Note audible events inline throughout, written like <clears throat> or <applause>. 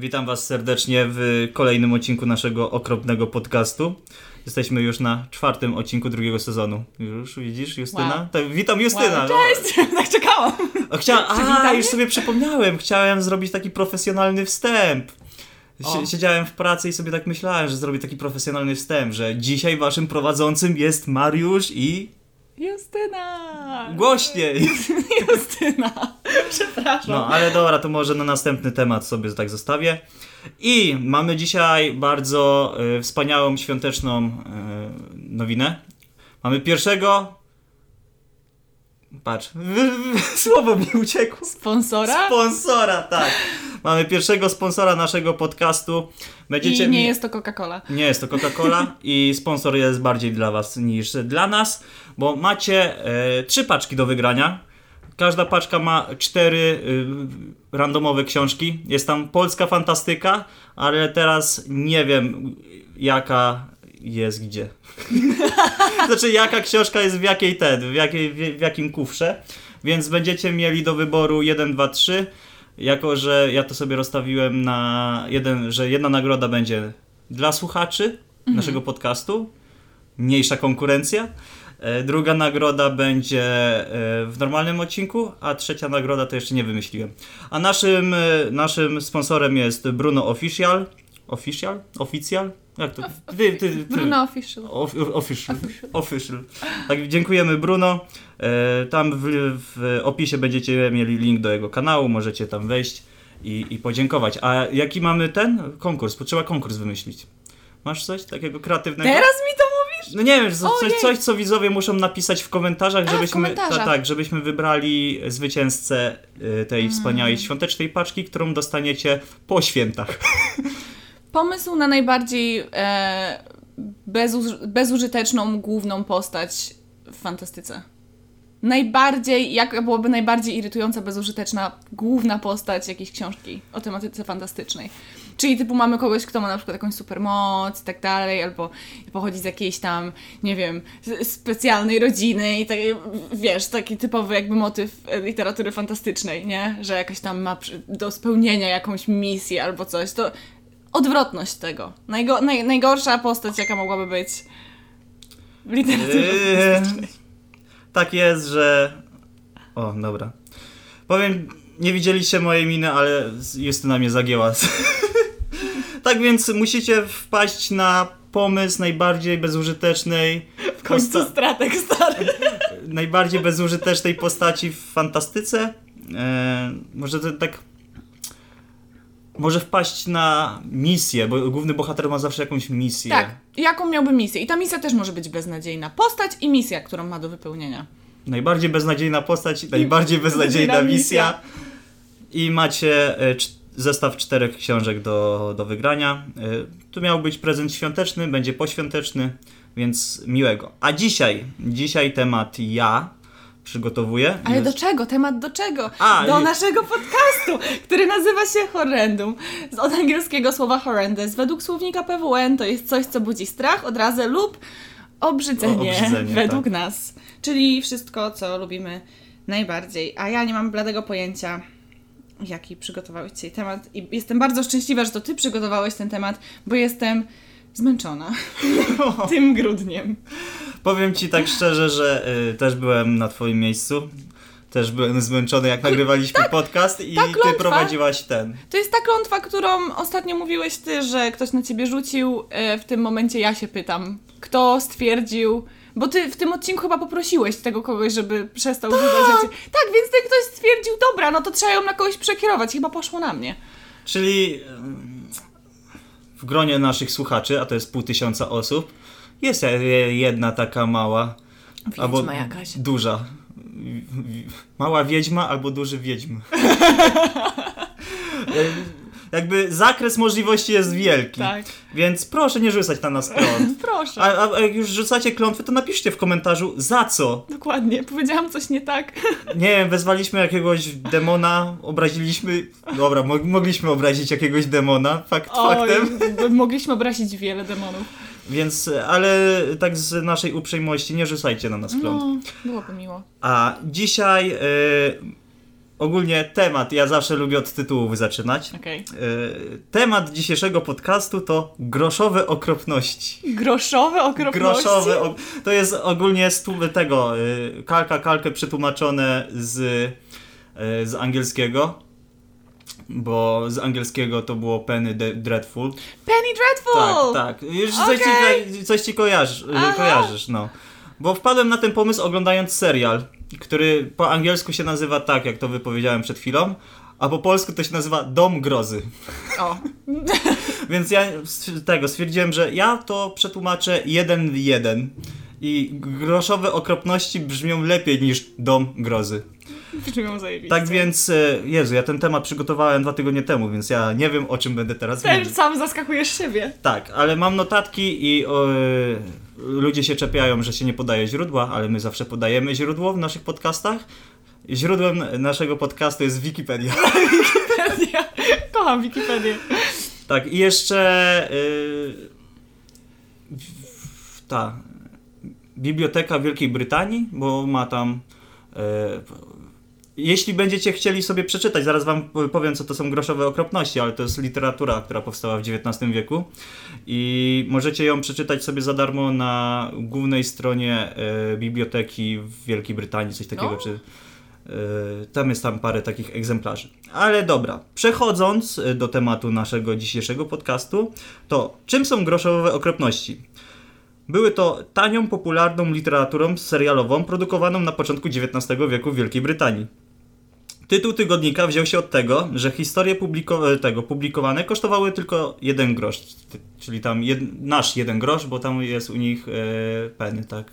Witam Was serdecznie w kolejnym odcinku naszego okropnego podcastu. Jesteśmy już na czwartym odcinku drugiego sezonu. Już widzisz, Justyna? Wow. Tak, witam Justyna. Wow, cześć! <laughs> Tak czekałam. O, chciałem, a, już sobie przypomniałem. Chciałem zrobić taki profesjonalny wstęp. Siedziałem w pracy i sobie tak myślałem, że zrobię taki profesjonalny wstęp, że dzisiaj Waszym prowadzącym jest Mariusz i... Justyna! Głośniej! <laughs> Justyna! Przepraszam. No, ale dobra, to może na następny temat sobie tak zostawię. I mamy dzisiaj bardzo y, wspaniałą, świąteczną y, nowinę. Mamy pierwszego. Patrz, <laughs> słowo mi uciekło. Sponsora? Sponsora, tak. Mamy pierwszego sponsora naszego podcastu. Będziecie I nie jest to Coca-Cola. nie jest to Coca-Cola <laughs> i sponsor jest bardziej dla Was niż dla nas, bo macie e, trzy paczki do wygrania. Każda paczka ma cztery y, randomowe książki. Jest tam polska fantastyka, ale teraz nie wiem jaka jest gdzie. <laughs> znaczy jaka książka jest w jakiej ten, w, jakiej, w, w jakim kufrze. Więc będziecie mieli do wyboru 1, 2, 3. Jako, że ja to sobie rozstawiłem na jeden, że jedna nagroda będzie dla słuchaczy naszego podcastu, mniejsza konkurencja. E, Druga nagroda będzie e, w normalnym odcinku, a trzecia nagroda to jeszcze nie wymyśliłem. A naszym, e, naszym sponsorem jest Bruno Official. Official? Oficjal? Jak to? Ty, ty, ty. Bruno Official. Off- Official. Official. Tak, dziękujemy Bruno. E, Tam w, w opisie będziecie mieli link do jego kanału, możecie tam wejść i, i podziękować. A jaki mamy ten konkurs? Trzeba konkurs wymyślić. Masz coś takiego kreatywnego? Teraz mi to mówisz? No nie wiem, co- coś, coś co widzowie muszą napisać w komentarzach, A, w żebyśmy, komentarzach. Ta, tak, żebyśmy wybrali zwycięzcę y, tej Mm. wspaniałej świątecznej paczki, którą dostaniecie po świętach. <laughs> Pomysł na najbardziej e, bezuż- bezużyteczną główną postać w fantastyce. Najbardziej, jaka byłaby najbardziej irytująca, bezużyteczna główna postać jakiejś książki o tematyce fantastycznej. Czyli typu mamy kogoś, kto ma na przykład jakąś supermoc i tak dalej, albo pochodzi z jakiejś tam, nie wiem, specjalnej rodziny i tak, wiesz, taki typowy jakby motyw e, literatury fantastycznej, nie? Że jakaś tam ma do spełnienia jakąś misję albo coś. To odwrotność tego. Najgo, naj, najgorsza postać, jaka mogłaby być w literaturze Eee, tak jest, że... O, dobra. Powiem, nie widzieliście mojej miny, ale Justyna mnie zagięła. <laughs> tak więc musicie wpaść na pomysł najbardziej bezużytecznej W końcu posta- stratek stary. <laughs> najbardziej bezużytecznej postaci w fantastyce. E, może to tak. Może wpaść na misję, bo główny bohater ma zawsze jakąś misję. Tak, jaką miałby misję? I ta misja też może być beznadziejna. Postać i misja, którą ma do wypełnienia. Najbardziej beznadziejna postać, najbardziej <laughs> beznadziejna misja. I macie e, zestaw czterech książek do, do wygrania. E, Tu miał być prezent świąteczny, będzie poświąteczny, więc miłego. A dzisiaj, dzisiaj temat ja przygotowuję. Ale Już- do czego? Temat do czego? A, do i- naszego podcastu, który nazywa się Horrendum. Z od angielskiego słowa horrendous. Według słownika PWN to jest coś, co budzi strach, odrazę lub obrzydzenie, O, obrzydzenie, według tak. nas. Czyli wszystko, co lubimy najbardziej. A ja nie mam bladego pojęcia, jaki przygotowałeś dzisiaj temat. I jestem bardzo szczęśliwa, że to ty przygotowałeś ten temat, bo jestem zmęczona <laughs> tym grudniem. Powiem ci tak szczerze, że y, też byłem na twoim miejscu. Też byłem zmęczony, jak nagrywaliśmy podcast i ta ty klątwa. prowadziłaś ten. To jest ta klątwa, którą ostatnio mówiłeś ty, że ktoś na ciebie rzucił. E, W tym momencie ja się pytam, kto stwierdził. Bo ty w tym odcinku chyba poprosiłeś tego kogoś, żeby przestał rzucać rzeczy. Tak, więc ten ktoś stwierdził, dobra, no to trzeba ją na kogoś przekierować. Chyba poszło na mnie. Czyli w gronie naszych słuchaczy, a to jest pół tysiąca osób, jest jedna taka mała. Wiedźma albo jakaś. Duża. Mała wiedźma albo duży wiedźm. <laughs> Jakby zakres możliwości jest wielki. Tak. Więc proszę nie rzucać na nas klątw. <laughs> Proszę. A, a, jak już rzucacie klątwy, to napiszcie w komentarzu za co. Dokładnie, powiedziałam coś nie tak. <laughs> Nie wiem, wezwaliśmy jakiegoś demona, obraziliśmy. Dobra, mo- mogliśmy obrazić jakiegoś demona, fakt faktem. Mogliśmy obrazić wiele demonów. Więc, ale tak z naszej uprzejmości, nie rzucajcie na nas klątw. No, byłoby miło. A dzisiaj y, ogólnie temat, ja zawsze lubię od tytułów zaczynać. E, temat dzisiejszego podcastu to groszowe okropności. Groszowe okropności? Groszowe, ok- to jest ogólnie z tego, y, kalka kalkę przetłumaczone z, y, z angielskiego, bo z angielskiego to było Penny De- Dreadful. Penny Dreadful! Tak, tak. Już coś, Okej. ci, coś ci kojarzysz, no. Bo wpadłem na ten pomysł oglądając serial, który po angielsku się nazywa tak, jak to wypowiedziałem przed chwilą, a po polsku to się nazywa Dom Grozy. O. <laughs> Więc ja tego stwierdziłem, że ja to przetłumaczę jeden w jeden. I groszowe okropności brzmią lepiej niż Dom Grozy. <laughs> Brzmią zajebiście. Tak więc, e, Jezu, ja ten temat przygotowałem dwa tygodnie temu, więc ja nie wiem o czym będę teraz Też sam zaskakujesz siebie. Tak, ale mam notatki i o, e, ludzie się czepiają, że się nie podaje źródła, ale my zawsze podajemy źródło w naszych podcastach. Źródłem naszego podcastu jest Wikipedia. <laughs> Wikipedia. Kocham Wikipedię. Tak, i jeszcze yy, ta Biblioteka Wielkiej Brytanii, bo ma tam. Jeśli będziecie chcieli sobie przeczytać, zaraz wam powiem, co to są groszowe okropności, ale to jest literatura, która powstała w XIX wieku i możecie ją przeczytać sobie za darmo na głównej stronie yy, biblioteki w Wielkiej Brytanii, coś takiego, O. czy Yy, Tam jest tam parę takich egzemplarzy. Ale dobra, przechodząc y, do tematu naszego dzisiejszego podcastu, to czym są groszowe okropności? Były to tanią, popularną literaturą serialową produkowaną na początku XIX wieku w Wielkiej Brytanii. Tytuł tygodnika wziął się od tego, że historie publiko- tego publikowane kosztowały tylko jeden grosz, czyli tam jed- nasz jeden grosz, bo tam jest u nich e, penny, tak?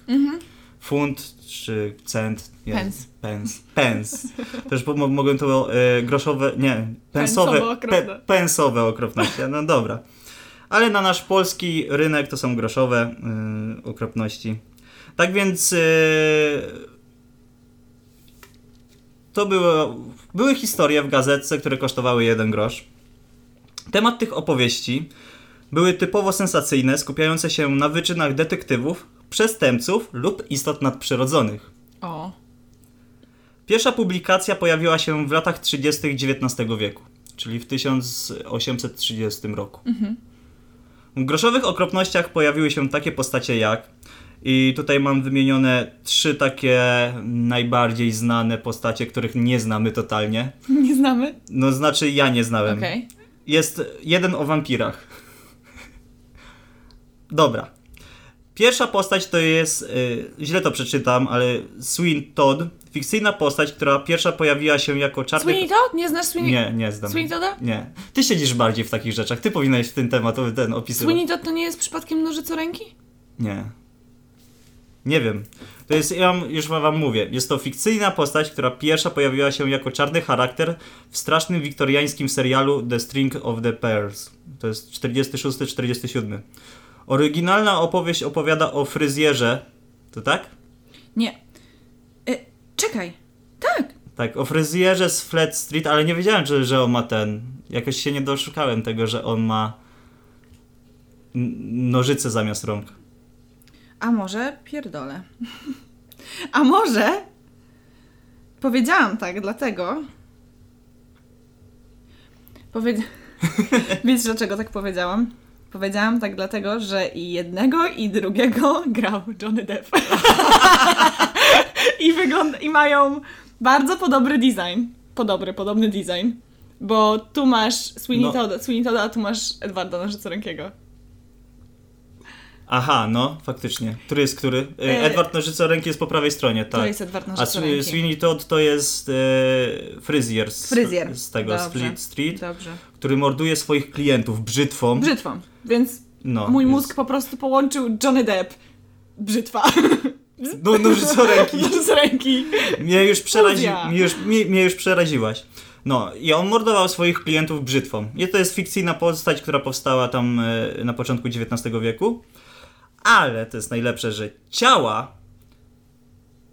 Funt czy cent? Nie, Pence. Pence. Pence. Też mo- mogłem to e, groszowe, nie, pensowe, Pensowe okropne. pe, pensowe okropności. No dobra. Ale na nasz polski rynek to są groszowe y, okropności. Tak więc y, to było, były historie w gazetce, które kosztowały jeden grosz. Temat tych opowieści były typowo sensacyjne, skupiające się na wyczynach detektywów, przestępców lub istot nadprzyrodzonych. O. Pierwsza publikacja pojawiła się w latach 30. XIX wieku, czyli w 1830 roku. W groszowych okropnościach pojawiły się takie postacie jak, i tutaj mam wymienione trzy takie najbardziej znane postacie, których nie znamy totalnie. <laughs> Nie znamy? No znaczy ja nie znałem. Okej. Jest jeden o wampirach. Dobra. Pierwsza postać to jest, y, źle to przeczytam, ale Swin Todd, fikcyjna postać, która pierwsza pojawiła się jako czarny... Sweeney Todd? Nie znasz Sweeney Nie, nie znam. Sweeney Todda? Nie. Ty siedzisz bardziej w takich rzeczach. Ty powinieneś w ten temat ten opisywać. Sweeney Todd to nie jest przypadkiem nożycoręki? Nie. Nie wiem. To jest, ja już wam mówię, jest to fikcyjna postać, która pierwsza pojawiła się jako czarny charakter w strasznym wiktoriańskim serialu The String of the Pearls. To jest 46-47. Oryginalna opowieść opowiada o fryzjerze. To tak? Nie. E, czekaj. Tak. Tak, o fryzjerze z Flat Street, ale nie wiedziałem, że, że on ma ten. Jakoś się nie doszukałem tego, że on ma nożyce zamiast rąk. A może pierdolę. A może powiedziałam tak dlatego. Powiedz... <laughs> Wiesz dlaczego tak powiedziałam? Powiedziałam tak dlatego, że i jednego i drugiego <laughs> grał Johnny Depp. <laughs> I wygląda... I mają bardzo podobny design. Podobny, podobny design. Bo tu masz Sweeney No. Sweeney a tu masz Edwarda Nożycorękiego. Aha, no, faktycznie. Który jest który? E, E, Edward Nożycoręki jest po prawej stronie, tak. To jest Edward A Nożycoręki. Sweeney Todd to jest e, fryzjer z, Fryzjer. z tego Dobrze. Street, Dobrze. który morduje swoich klientów brzytwą. Brzytwą. Więc no, mój więc- mózg po prostu połączył Johnny Depp. Brzytwa. <laughs> No, nożycoręki. <laughs> Z ręki. mnie, już przerazi... Mnie, już, mnie, mnie już przeraziłaś. No, i on mordował swoich klientów brzytwą. I to jest fikcyjna postać, która powstała tam e, na początku XIX wieku. Ale to jest najlepsze, że ciała,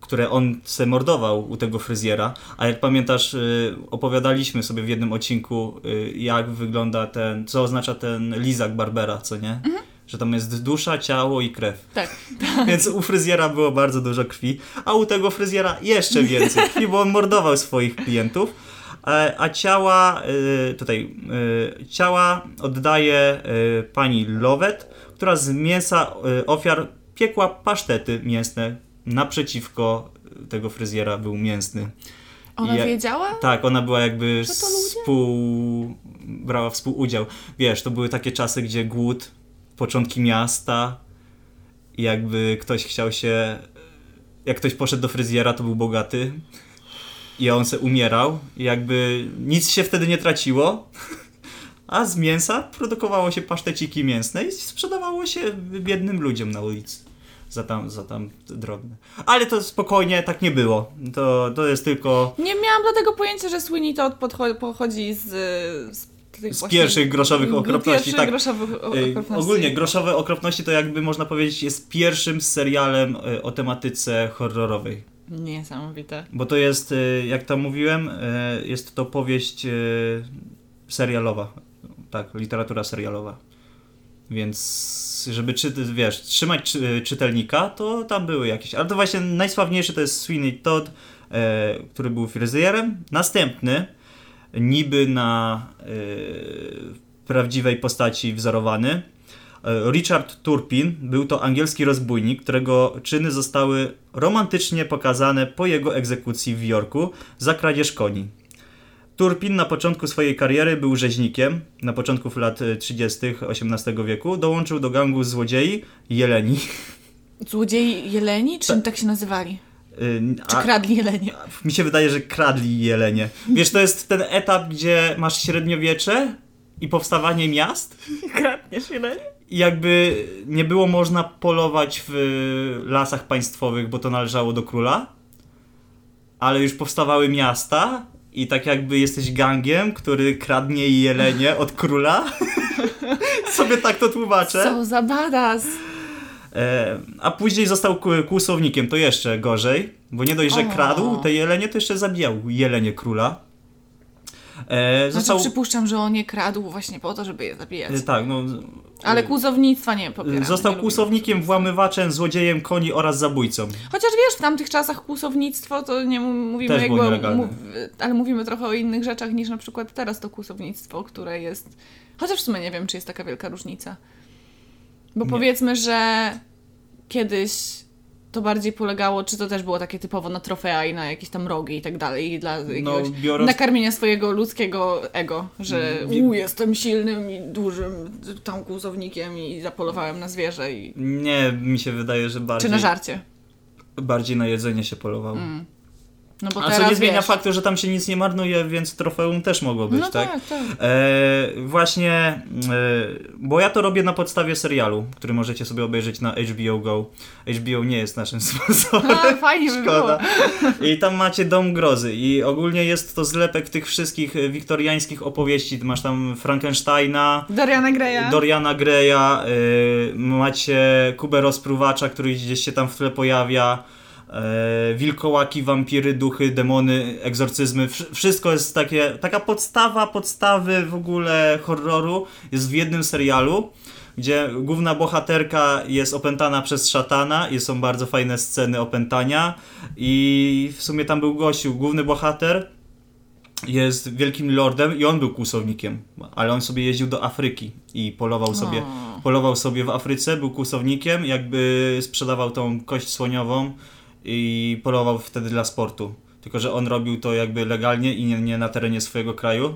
które on se mordował u tego fryzjera, a jak pamiętasz, y, opowiadaliśmy sobie w jednym odcinku, y, jak wygląda ten, co oznacza ten lizak Barbera, co nie? Że tam jest dusza, ciało i krew. <laughs> Tak. Więc u fryzjera było bardzo dużo krwi, a u tego fryzjera jeszcze więcej <laughs> krwi, bo on mordował swoich klientów. a, a ciała, y, tutaj, y, ciała oddaje y, pani Lowet, która z mięsa y, ofiar piekła pasztety mięsne. Naprzeciwko tego fryzjera był mięsny. Ona Ja- wiedziała? Tak, ona była jakby współ... brała współudział. Wiesz, to były takie czasy, gdzie głód, początki miasta jakby ktoś chciał się... Jak ktoś poszedł do fryzjera, to był bogaty i on se umierał i jakby nic się wtedy nie traciło. <laughs> A z mięsa produkowało się paszteciki mięsne i sprzedawało się biednym ludziom na ulicy. Za tam, za tam drobne. Ale to spokojnie, tak nie było. To, to jest tylko Nie miałam dlatego pojęcia, że Sweeney Todd pochodzi z... z Z pierwszych groszowych okropności, tak. groszowych okropności. Ogólnie groszowe okropności to jakby można powiedzieć jest pierwszym serialem y, o tematyce horrorowej. Niesamowite. Bo to jest, y, jak tam mówiłem, y, jest to powieść serialowa. Tak, literatura serialowa. Więc żeby czy, wiesz, trzymać czy, czytelnika, to tam były jakieś. Ale to właśnie najsławniejszy to jest Sweeney Todd, e, który był fryzjerem. Następny, niby na e, prawdziwej postaci wzorowany, e, Richard Turpin był to angielski rozbójnik, którego czyny zostały romantycznie pokazane po jego egzekucji w Jorku za kradzież koni. Turpin na początku swojej kariery był rzeźnikiem. Na początku lat e, 30. XVIII wieku dołączył do gangu złodziei Jeleni. Złodziei jeleni? Czym tak się nazywali? Y, Czy kradli jelenie? Mi się wydaje, że kradli jelenie. Wiesz, to jest ten etap, gdzie masz średniowiecze i powstawanie miast <laughs> Kradniesz jelenie? i jakby nie było można polować w lasach państwowych, bo to należało do króla, ale już powstawały miasta i tak jakby jesteś gangiem, który kradnie jelenie od króla. <laughs> Sobie tak to tłumaczę. Co za badass! E, a później został kłusownikiem, to jeszcze gorzej, bo nie dość, że kradł te jelenie, to jeszcze zabijał jelenie króla. E, Znaczy został, przypuszczam, że on je kradł właśnie po to, żeby je zabijać. e, tak, no, Ale e, kłusownictwa nie popieram. Został nie kłusownikiem, włamywaczem, złodziejem koni oraz zabójcą. Chociaż wiesz, w tamtych czasach kłusownictwo to nie mówimy Też mów, ale mówimy trochę o innych rzeczach niż na przykład teraz to kłusownictwo, które jest. Chociaż w sumie nie wiem, czy jest taka wielka różnica. Bo Nie. powiedzmy, że kiedyś to bardziej polegało, czy to też było takie typowo na trofea i na jakieś tam rogi i tak dalej, i dla jakiegoś No, biorąc- nakarmienia swojego ludzkiego ego, że Bi- u, jestem silnym i dużym tam kłusownikiem i zapolowałem na zwierzę i... Nie, mi się wydaje, że bardziej, Czy na żarcie. bardziej na jedzenie się polowało. Mm. No bo A co nie zmienia wiesz, faktu, że tam się nic nie marnuje, więc trofeum też mogło być, No tak? tak, tak. E, właśnie, e, bo ja to robię na podstawie serialu, który możecie sobie obejrzeć na HBO Go. HBO nie jest naszym <laughs> sponsorem. A, fajnie by było. Szkoda. I tam macie Dom Grozy i ogólnie jest to zlepek tych wszystkich e, wiktoriańskich opowieści. Masz tam Frankensteina, Doriana Greya. Doriana Greya, y, macie Kubę Rozpruwacza, który gdzieś się tam w tle pojawia, wilkołaki, wampiry, duchy, demony, egzorcyzmy, wsz- wszystko jest takie, taka podstawa, podstawy w ogóle horroru jest w jednym serialu, gdzie główna bohaterka jest opętana przez szatana i są bardzo fajne sceny opętania. I w sumie tam był gościu, główny bohater jest wielkim lordem i on był kłusownikiem, ale on sobie jeździł do Afryki i polował sobie, O. polował sobie w Afryce, był kłusownikiem, jakby sprzedawał tą kość słoniową i polował wtedy dla sportu. Tylko, że on robił to jakby legalnie i nie, nie na terenie swojego kraju,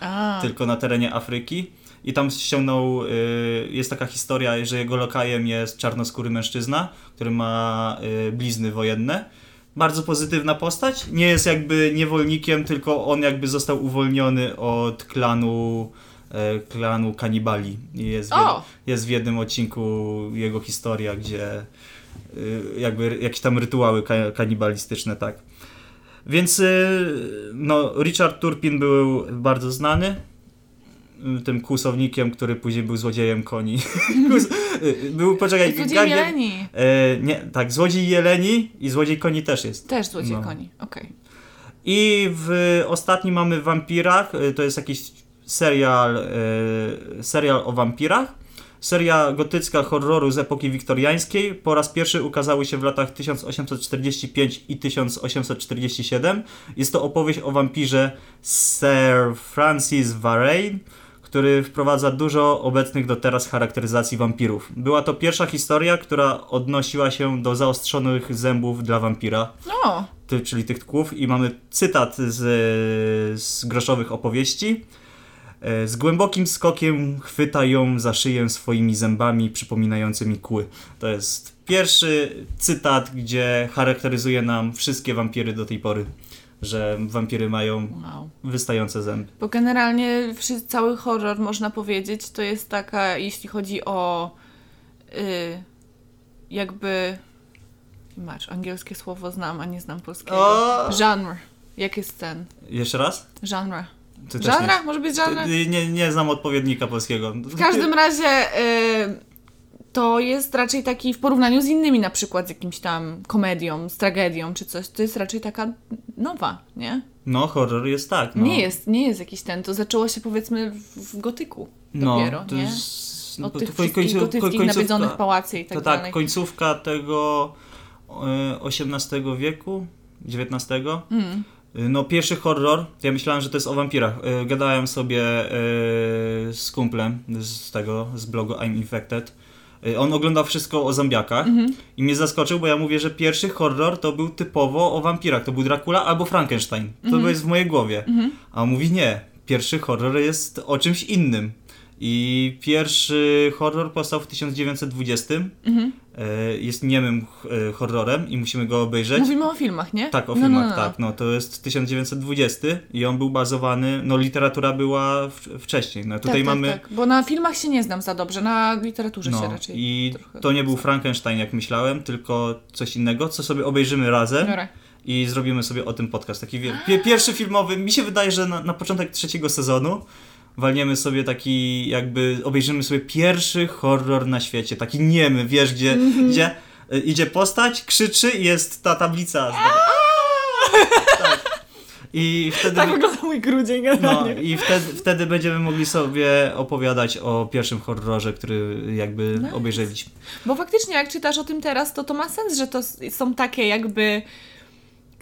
A, tylko na terenie Afryki. I tam ściągnął, y, jest taka historia, że jego lokajem jest czarnoskóry mężczyzna, który ma y, blizny wojenne. Bardzo pozytywna postać. Nie jest jakby niewolnikiem, tylko on jakby został uwolniony od klanu, e, klanu kanibali. Jest, w, jest w jednym odcinku jego historia, gdzie jakby jakieś tam rytuały ka- kanibalistyczne, tak. Więc y, no, Richard Turpin był bardzo znany. y, Tym kłusownikiem, który później był złodziejem koni. <laughs> Kus- y, był, poczekaj, Złodziej Jeleni. E, nie, tak, złodziej jeleni i złodziej koni też jest. Też złodziej No. koni, okej. I w ostatnim mamy wampirach, to jest jakiś serial, e, serial o wampirach. Seria gotycka horroru z epoki wiktoriańskiej po raz pierwszy ukazały się w latach 1845 i 1847. Jest to opowieść o wampirze Sir Francis Varane, który wprowadza dużo obecnych do teraz charakteryzacji wampirów. Była to pierwsza historia, która odnosiła się do zaostrzonych zębów dla wampira, No, ty, czyli tych tków, i mamy cytat z, z groszowych opowieści. E, Z głębokim skokiem chwyta ją za szyję swoimi zębami przypominającymi kły. To jest pierwszy cytat, gdzie charakteryzuje nam wszystkie wampiry do tej pory, że wampiry mają wow. wystające zęby. Bo generalnie cały horror, można powiedzieć, to jest taka, jeśli chodzi o y, jakby... Masz, angielskie słowo znam, a nie znam polskiego. O! Genre. Jak jest ten? Jeszcze raz? Genre. Ty też Genre? Może być nie? Ty- nie, nie znam odpowiednika polskiego. W każdym razie y, to jest raczej taki w porównaniu z innymi, na przykład z jakimś tam komedią, z tragedią czy coś, to jest raczej taka nowa, nie? No, horror jest tak. No. Nie jest, nie jest jakiś ten. To zaczęło się powiedzmy w, gotyku no, dopiero, to nie? Jest, no, Od to tych wszystkich końcu- gotyckich końcówka- nawiedzonych pałacy i tak To tak, dalej. końcówka tego XVIII wieku, XIX. Mm. No, pierwszy horror, ja myślałem, że to jest o wampirach. E, Gadałem sobie e, z kumplem z tego, z blogu I'm Infected. On oglądał wszystko o zombiakach Mhm. i mnie zaskoczył, bo ja mówię, że pierwszy horror to był typowo o wampirach. To był Dracula albo Frankenstein. To Mhm. jest w mojej głowie. A on mówi nie, pierwszy horror jest o czymś innym. I pierwszy horror powstał w 1920. Mhm. E, Jest niemym e, horrorem i musimy go obejrzeć. Mówimy o filmach, nie? Tak, o No, filmach, no, no. tak. No, to jest 1920 i on był bazowany, no literatura była w, wcześniej. No, tutaj tak, mamy... Tak, tak. Bo na filmach się nie znam za dobrze, na literaturze się No, raczej. i to nie był. Frankenstein, jak myślałem, tylko coś innego, co sobie obejrzymy razem Biorę. i zrobimy sobie o tym podcast. Taki pierwszy filmowy, mi się wydaje, że na, na początek trzeciego sezonu walniemy sobie taki, jakby obejrzymy sobie pierwszy horror na świecie, taki niemy, wiesz, gdzie, Mhm. gdzie y, idzie postać, krzyczy i jest ta tablica. tak. I wtedy... Tak wygląda mój grudzień No generalnie. i wtedy, wtedy będziemy mogli sobie opowiadać o pierwszym horrorze, który jakby Nice. obejrzeliśmy. Bo faktycznie jak czytasz o tym teraz, to to ma sens, że to są takie jakby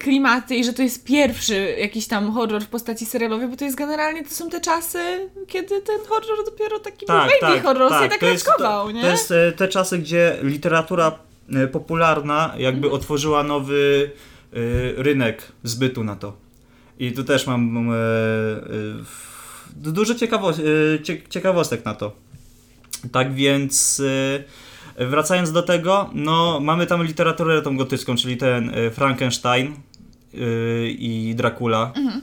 klimaty i że to jest pierwszy jakiś tam horror w postaci serialowej, bo to jest generalnie, to są te czasy, kiedy ten horror dopiero taki był baby horror, tak, tak to jest, raczkował, nie? to jest e, te czasy, gdzie literatura e, popularna jakby Mhm. otworzyła nowy e, rynek zbytu na to. I tu też mam dużo ciekawo, cie, ciekawostek na to. Tak więc wracając do tego, no mamy tam literaturę tą gotycką, czyli ten Frankenstein i Dracula, Mhm.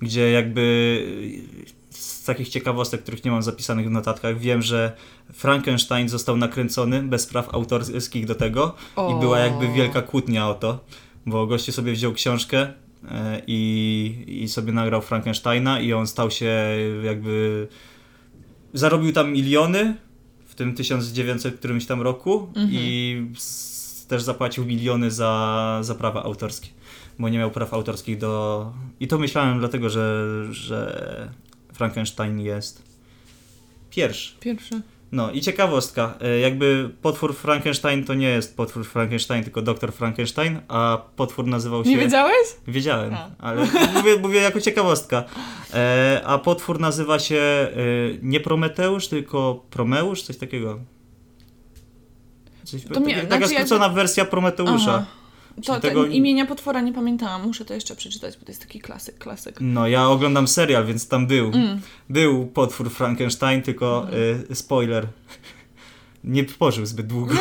gdzie jakby z takich ciekawostek, których nie mam zapisanych w notatkach, wiem, że Frankenstein został nakręcony bez praw autorskich do tego O. i była jakby wielka kłótnia o to, bo gościu sobie wziął książkę e, i, i sobie nagrał Frankensteina i on stał się jakby zarobił tam miliony w tym 1900 którymś tam roku Mhm. i też zapłacił miliony za, za prawa autorskie, bo nie miał praw autorskich do... I to myślałem dlatego, że, że Frankenstein jest pierwszy. Pierwszy. No i ciekawostka, e, jakby potwór Frankenstein to nie jest potwór Frankenstein, tylko doktor Frankenstein, a potwór nazywał się... Nie wiedziałeś? Wiedziałem, A. ale mówię, mówię jako ciekawostka. E, a potwór nazywa się e, nie Prometeusz, tylko Promeusz, coś takiego. Coś, To mnie- taka, znaczy skrócona wersja Prometeusza. Aha. To, tego- imienia potwora nie pamiętałam, muszę to jeszcze przeczytać, bo to jest taki klasyk, klasyk. No, ja oglądam serial, więc tam był. Mm. Był potwór Frankenstein, tylko e, spoiler. <laughs> Nie pożył zbyt długo.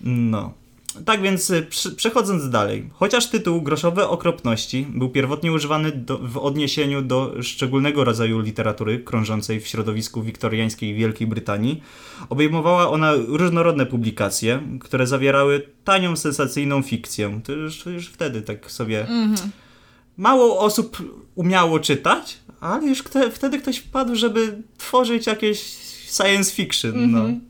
No. <laughs> Tak więc y, przy- przechodząc dalej, chociaż tytuł Groszowe Okropności był pierwotnie używany do, w odniesieniu do szczególnego rodzaju literatury krążącej w środowisku wiktoriańskiej Wielkiej Brytanii, obejmowała ona różnorodne publikacje, które zawierały tanią, sensacyjną fikcję. To już, już wtedy tak sobie... Mhm. Mało osób umiało czytać, ale już wtedy ktoś wpadł, żeby tworzyć jakieś science fiction. No. Mhm.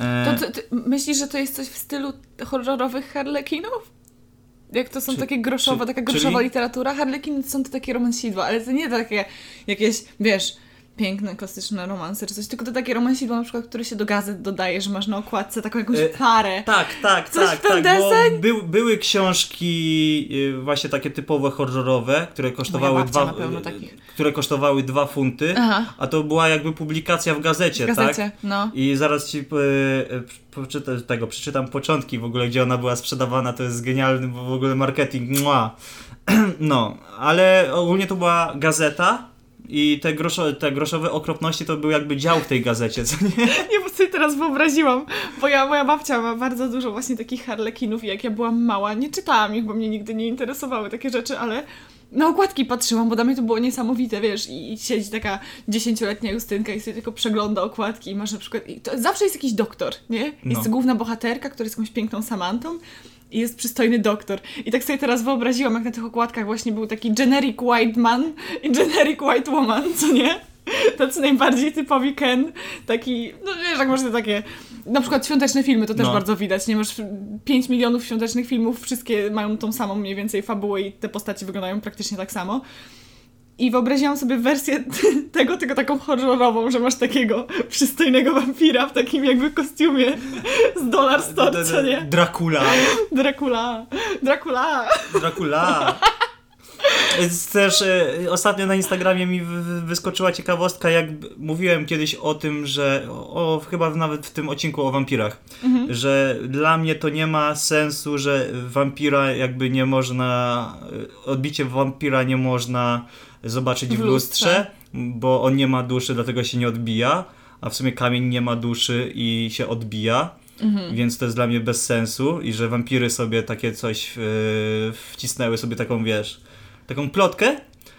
E, To ty, myślisz, że to jest coś w stylu horrorowych harlekinów? Jak to są Czy- takie groszowe, czy- taka groszowa czyli- literatura? Harlekiny to są to takie romansidła, ale to nie takie jakieś, wiesz, piękne, klasyczne romanse czy coś, tylko to takie romansidło na przykład, które się do gazet dodaje, że masz na okładce taką jakąś E, parę. Tak, tak, Coś tak, tak, bo deseń? był, były książki y, właśnie takie typowo horrorowe, które kosztowały dwa, na pewno y, które kosztowały dwa funty, Aha. a to była jakby publikacja w gazecie, W gazecie, tak? no. I zaraz ci poczytam, tego, przeczytam początki w ogóle, gdzie ona była sprzedawana, to jest genialny w ogóle marketing, mua. <clears throat> No, ale ogólnie to była gazeta i te, groszo, te groszowe okropności to był jakby dział w tej gazecie, co nie? <laughs> Nie, bo sobie teraz wyobraziłam, bo ja, moja babcia ma bardzo dużo właśnie takich harlekinów i jak ja byłam mała, nie czytałam ich, bo mnie nigdy nie interesowały takie rzeczy, ale na okładki patrzyłam, bo dla mnie to było niesamowite, wiesz, i, i siedzi taka dziesięcioletnia Justynka i sobie tylko przegląda okładki i masz na przykład, i to zawsze jest jakiś doktor, nie? Jest No. główna bohaterka, która jest jakąś piękną Samantą jest przystojny doktor. I tak sobie teraz wyobraziłam, jak na tych okładkach właśnie był taki generic white man i generic white woman, co nie? Tacy najbardziej typowi Ken, taki, no wiesz, jak można takie, na przykład świąteczne filmy, to też No. bardzo widać, nie masz 5 milionów świątecznych filmów, wszystkie mają tą samą mniej więcej fabułę i te postacie wyglądają praktycznie tak samo. I wyobraziłam sobie wersję <laughs> tego, tylko taką horrorową, że masz takiego przystojnego wampira w takim jakby kostiumie z Dollar Store, co nie? Dracula. Dracula, Dracula. Dracula. Jest Też e, ostatnio na Instagramie mi wy- wy- wyskoczyła ciekawostka, jak mówiłem kiedyś o tym, że o, chyba nawet w tym odcinku o wampirach, że dla mnie to nie ma sensu, że wampira jakby nie można, e, odbicie wampira nie można zobaczyć w, lustrze, bo on nie ma duszy, dlatego się nie odbija, a w sumie kamień nie ma duszy i się odbija. Więc to jest dla mnie bez sensu i że wampiry sobie takie coś yy, wcisnęły sobie taką, wiesz, taką plotkę,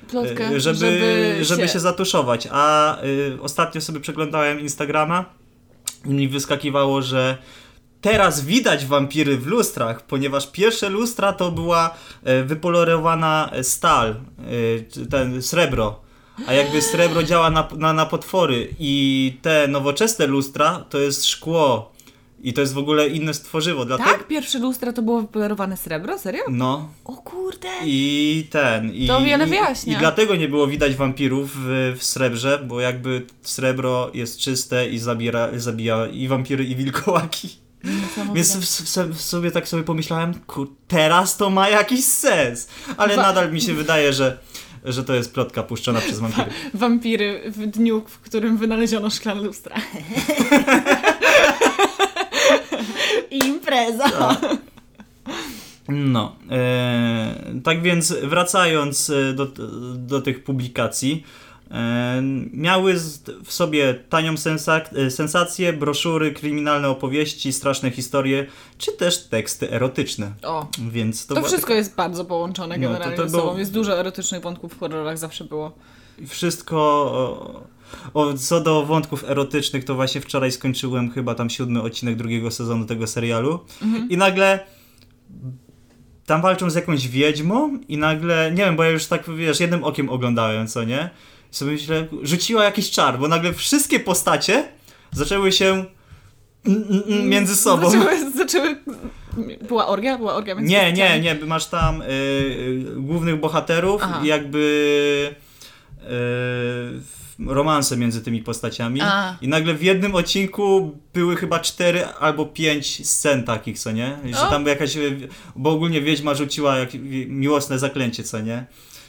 Plotkę, yy, żeby, żeby, się... zatuszować. A yy, ostatnio sobie przeglądałem Instagrama i mi wyskakiwało, że teraz widać wampiry w lustrach, ponieważ pierwsze lustra to była e, wypolerowana stal, e, ten srebro. A jakby srebro działa na, na, na potwory i te nowoczesne lustra to jest szkło i to jest w ogóle inne stworzywo. Dlatego, Tak? Pierwsze lustra to było wypolerowane srebro? Serio? No. O kurde! I ten. I, To wiele i, wyjaśnia. I dlatego nie było widać wampirów w, w srebrze, bo jakby srebro jest czyste i zabiera, zabija i wampiry, i wilkołaki. Więc w, sobie tak sobie pomyślałem, kur, teraz to ma jakiś sens. Ale Wa- nadal mi się wydaje, że, że to jest plotka puszczona przez wampiry. Wampiry w dniu, w którym wynaleziono szklane lustra. <laughs> Impreza! No, e, tak więc wracając e, do, do tych publikacji, miały z, w sobie tanią e, sensację, broszury, kryminalne opowieści, straszne historie, czy też teksty erotyczne. O, Więc to, to wszystko jest bardzo połączone No, to- generalnie to ze sobą. było- Jest dużo erotycznych wątków w horrorach, zawsze było. taka- wszystko. O, co do wątków erotycznych, to właśnie wczoraj skończyłem chyba tam siódmy odcinek drugiego sezonu tego serialu i nagle tam walczą z jakąś wiedźmą i nagle, nie wiem, bo ja już tak, wiesz, jednym okiem oglądałem, co nie? Sobie myślę, rzuciła jakiś czar, bo nagle wszystkie postacie zaczęły się mm, między sobą. Zaczęły, zaczęły... Była orgia? Była orgia między Nie, nie, nie, masz tam y, y, głównych bohaterów Aha. i jakby y, romanse między tymi postaciami. A. I nagle w jednym odcinku były chyba cztery albo pięć scen takich, co nie? Że tam jakaś, bo ogólnie wiedźma rzuciła jak, miłosne zaklęcie, co nie?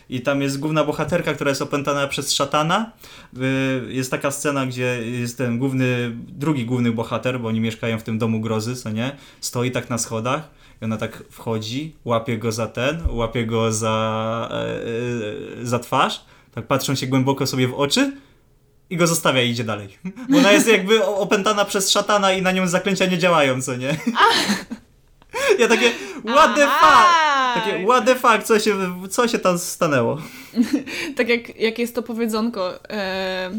I tam jest główna bohaterka, która jest opętana przez szatana. Y, Jest taka scena, gdzie jest ten główny, drugi główny bohater, bo oni mieszkają w tym domu grozy, co nie? Stoi tak na schodach i ona tak wchodzi, łapie go za ten, łapie go za, e, e, za twarz, tak patrzą się głęboko sobie w oczy i go zostawia i idzie dalej. <laughs> Bo ona jest jakby opętana przez szatana i na nią zaklęcia nie działają, co nie? <laughs> <laughs> Ja takie, what the fuck? Takie, what the fuck, co się, co się tam stanęło? <laughs> Tak jak, jak jest to powiedzonko, e,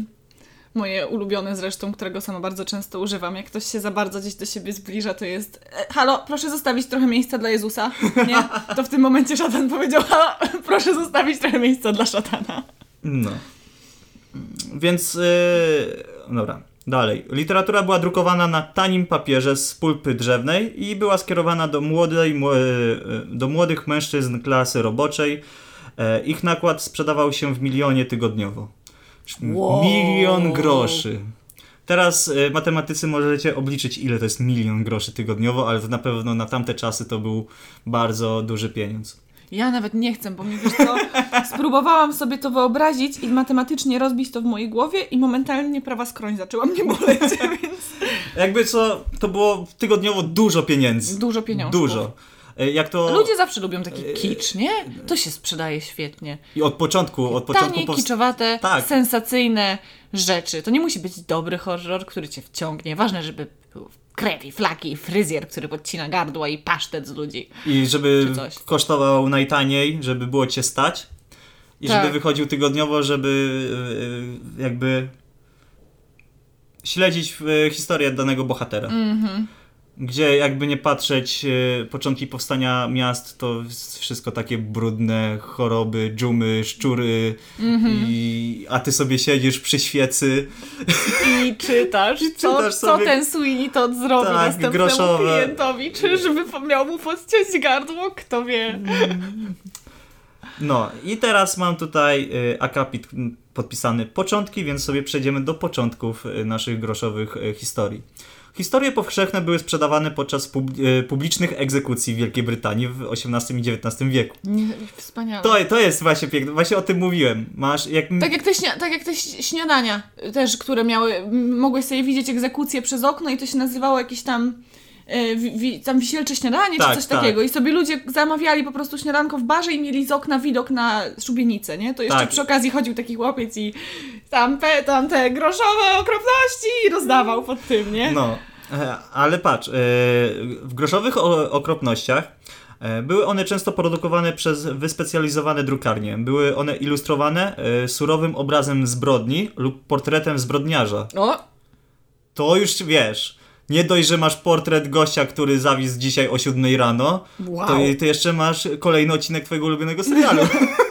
moje ulubione zresztą, którego sama bardzo często używam. Jak ktoś się za bardzo gdzieś do siebie zbliża, to jest e, halo, proszę zostawić trochę miejsca dla Jezusa. Nie? To w tym momencie szatan powiedział, <laughs> halo, proszę zostawić trochę miejsca dla szatana. No. Więc, yy, dobra, dalej. Literatura była drukowana na tanim papierze z pulpy drzewnej i była skierowana do, młodej, mł- do młodych mężczyzn klasy roboczej. E, Ich nakład sprzedawał się w milionie tygodniowo. Wow. Milion groszy. Teraz y, matematycy możecie obliczyć, ile to jest milion groszy tygodniowo, ale to na pewno na tamte czasy to był bardzo duży pieniądz. Ja nawet nie chcę, bo mnie wiesz co, <laughs> spróbowałam sobie to wyobrazić i matematycznie rozbić to w mojej głowie i momentalnie prawa skroń zaczęła mnie boleć, <laughs> więc Jakby co, to było tygodniowo dużo pieniędzy. dużo pieniążków. Dużo. Y, Jak to... Ludzie zawsze lubią taki kicz, nie? To się sprzedaje świetnie. I od początku, od początku Tanie, powst- kiczowate, Tak. sensacyjne rzeczy. To nie musi być dobry horror, który cię wciągnie. Ważne, żeby był krew i flaki i fryzjer, który podcina gardła i pasztet z ludzi. I żeby kosztował najtaniej, żeby było cię stać. I Tak. żeby wychodził tygodniowo, żeby y, jakby śledzić y, historię danego bohatera. Mhm. Gdzie jakby nie patrzeć, y, początki powstania miast to wszystko takie brudne, choroby, dżumy, szczury, Mhm. i, a ty sobie siedzisz przy świecy. I czytasz, <laughs> co, czytasz co sobie- ten Sweeney Todd zrobi Tak, następnemu groszowe. klientowi. Czy żeby miał mu podciąć gardło? Kto wie. No i teraz mam tutaj y, akapit podpisany początki, więc sobie przejdziemy do początków y, naszych groszowych historii. Historie powszechne były sprzedawane podczas y, publicznych egzekucji w Wielkiej Brytanii w XVIII i XIX wieku. Wspaniale. To, to jest właśnie piękne, właśnie o tym mówiłem. Masz, jak, Tak jak, te tak jak te śniadania też, które miały, mogłeś sobie widzieć egzekucję przez okno i to się nazywało jakieś tam e, tam wisielcze śniadanie Tak, czy coś tak. takiego i sobie ludzie zamawiali po prostu śniadanko w barze i mieli z okna widok na szubienicę, nie? To jeszcze Tak. przy okazji chodził taki chłopiec i tam, pe, tam te groszowe okropności rozdawał pod tym, nie? No, e, ale patrz, e, w groszowych okropnościach e, były one często produkowane przez wyspecjalizowane drukarnie. Były one ilustrowane surowym obrazem zbrodni lub portretem zbrodniarza. O, To już wiesz. Nie dość, że masz portret gościa, który zawisł dzisiaj o 7 rano, wow. to, ty jeszcze masz kolejny odcinek twojego ulubionego serialu. <laughs>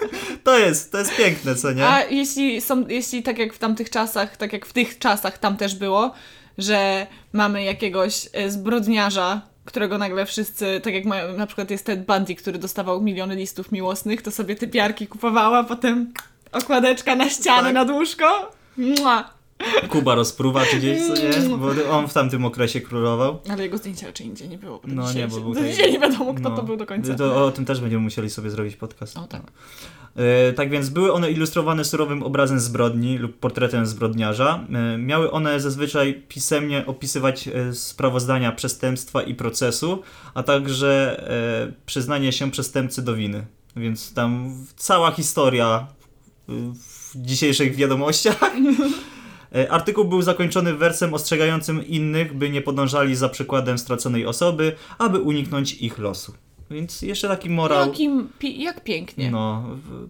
to jest, to jest piękne, co nie? A jeśli są, jeśli tak jak w tamtych czasach, tak jak w tych czasach tam też było, że mamy jakiegoś e, zbrodniarza, którego nagle wszyscy, tak jak na przykład jest Ted Bundy, który dostawał miliony listów miłosnych, to sobie te piarki kupowała, potem okładeczka na ścianę, Tak. nad łóżko. Mua. Kuba rozpruwa czy gdzieś, co nie? Bo on w tamtym okresie królował. Ale jego zdjęcia raczej nigdzie nie było. No nie, bo był dzisiaj nie wiadomo, kto No. to był do końca. To o tym też będziemy musieli sobie zrobić podcast. O tak. E, tak więc były one ilustrowane surowym obrazem zbrodni lub portretem zbrodniarza. E, miały one zazwyczaj pisemnie opisywać e, sprawozdania przestępstwa i procesu, a także przyznanie się przestępcy do winy. Więc tam cała historia w dzisiejszych wiadomościach. <laughs> E, Artykuł był zakończony wersem ostrzegającym innych, by nie podążali za przykładem straconej osoby, aby uniknąć ich losu. Więc jeszcze taki morał. Jakim, jak pięknie. No,